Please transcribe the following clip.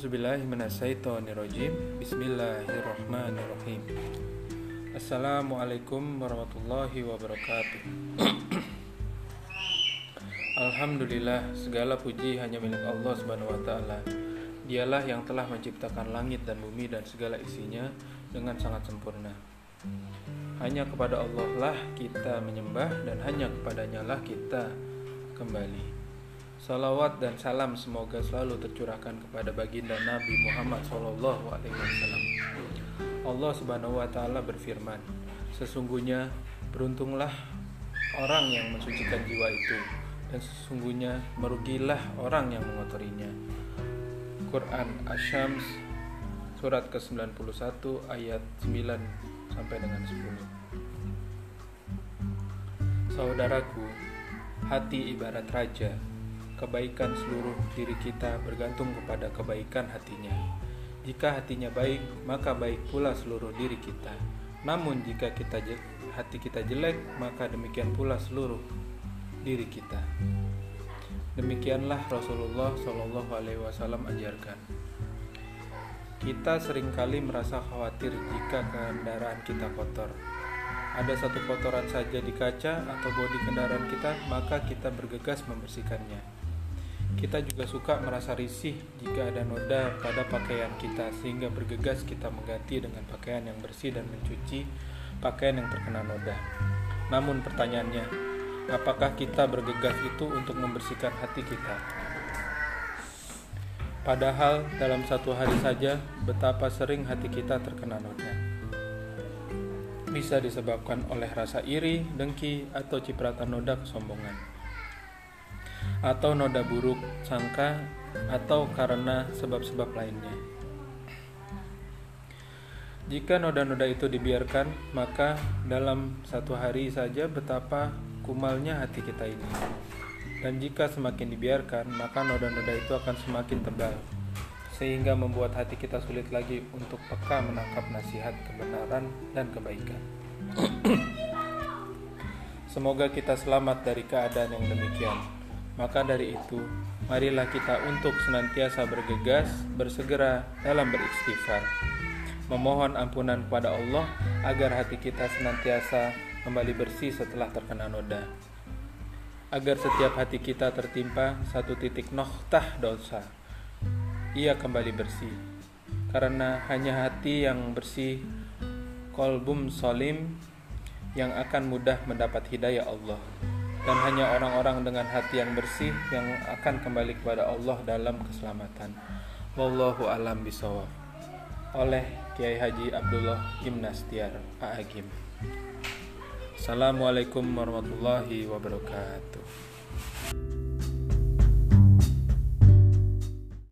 A'udzubillahiminasyaitonirrojim Bismillahirrahmanirrahim. Assalamualaikum warahmatullahi wabarakatuh. Alhamdulillah segala puji hanya milik Allah subhanahu wa ta'ala. Dialah yang telah menciptakan langit dan bumi dan segala isinya dengan sangat sempurna. Hanya kepada Allah lah kita menyembah dan hanya kepadanya lah kita kembali Salawat dan salam semoga selalu tercurahkan kepada baginda Nabi Muhammad Wasallam. Allah Subhanahu Wa Taala berfirman, sesungguhnya beruntunglah orang yang mensucikan jiwa itu dan sesungguhnya merugilah orang yang mengotorinya. Quran Asy-Syams surat ke-91 ayat 9 sampai dengan 10. Saudaraku, hati ibarat raja kebaikan seluruh diri kita bergantung kepada kebaikan hatinya. Jika hatinya baik, maka baik pula seluruh diri kita. Namun jika kita hati kita jelek, maka demikian pula seluruh diri kita. Demikianlah Rasulullah Shallallahu Alaihi Wasallam ajarkan. Kita sering kali merasa khawatir jika kendaraan kita kotor. Ada satu kotoran saja di kaca atau bodi kendaraan kita, maka kita bergegas membersihkannya. Kita juga suka merasa risih jika ada noda pada pakaian kita, sehingga bergegas kita mengganti dengan pakaian yang bersih dan mencuci pakaian yang terkena noda. Namun, pertanyaannya, apakah kita bergegas itu untuk membersihkan hati kita? Padahal, dalam satu hari saja, betapa sering hati kita terkena noda bisa disebabkan oleh rasa iri, dengki, atau cipratan noda kesombongan atau noda buruk sangka atau karena sebab-sebab lainnya. Jika noda-noda itu dibiarkan, maka dalam satu hari saja betapa kumalnya hati kita ini. Dan jika semakin dibiarkan, maka noda-noda itu akan semakin tebal, sehingga membuat hati kita sulit lagi untuk peka menangkap nasihat kebenaran dan kebaikan. Semoga kita selamat dari keadaan yang demikian. Maka dari itu, marilah kita untuk senantiasa bergegas, bersegera dalam beristighfar. Memohon ampunan kepada Allah agar hati kita senantiasa kembali bersih setelah terkena noda. Agar setiap hati kita tertimpa satu titik noktah dosa, ia kembali bersih. Karena hanya hati yang bersih, kolbum solim, yang akan mudah mendapat hidayah Allah dan hanya orang-orang dengan hati yang bersih yang akan kembali kepada Allah dalam keselamatan. Wallahu alam bisawab. Oleh Kiai Haji Abdullah Gimnastiar Aagim. Assalamualaikum warahmatullahi wabarakatuh.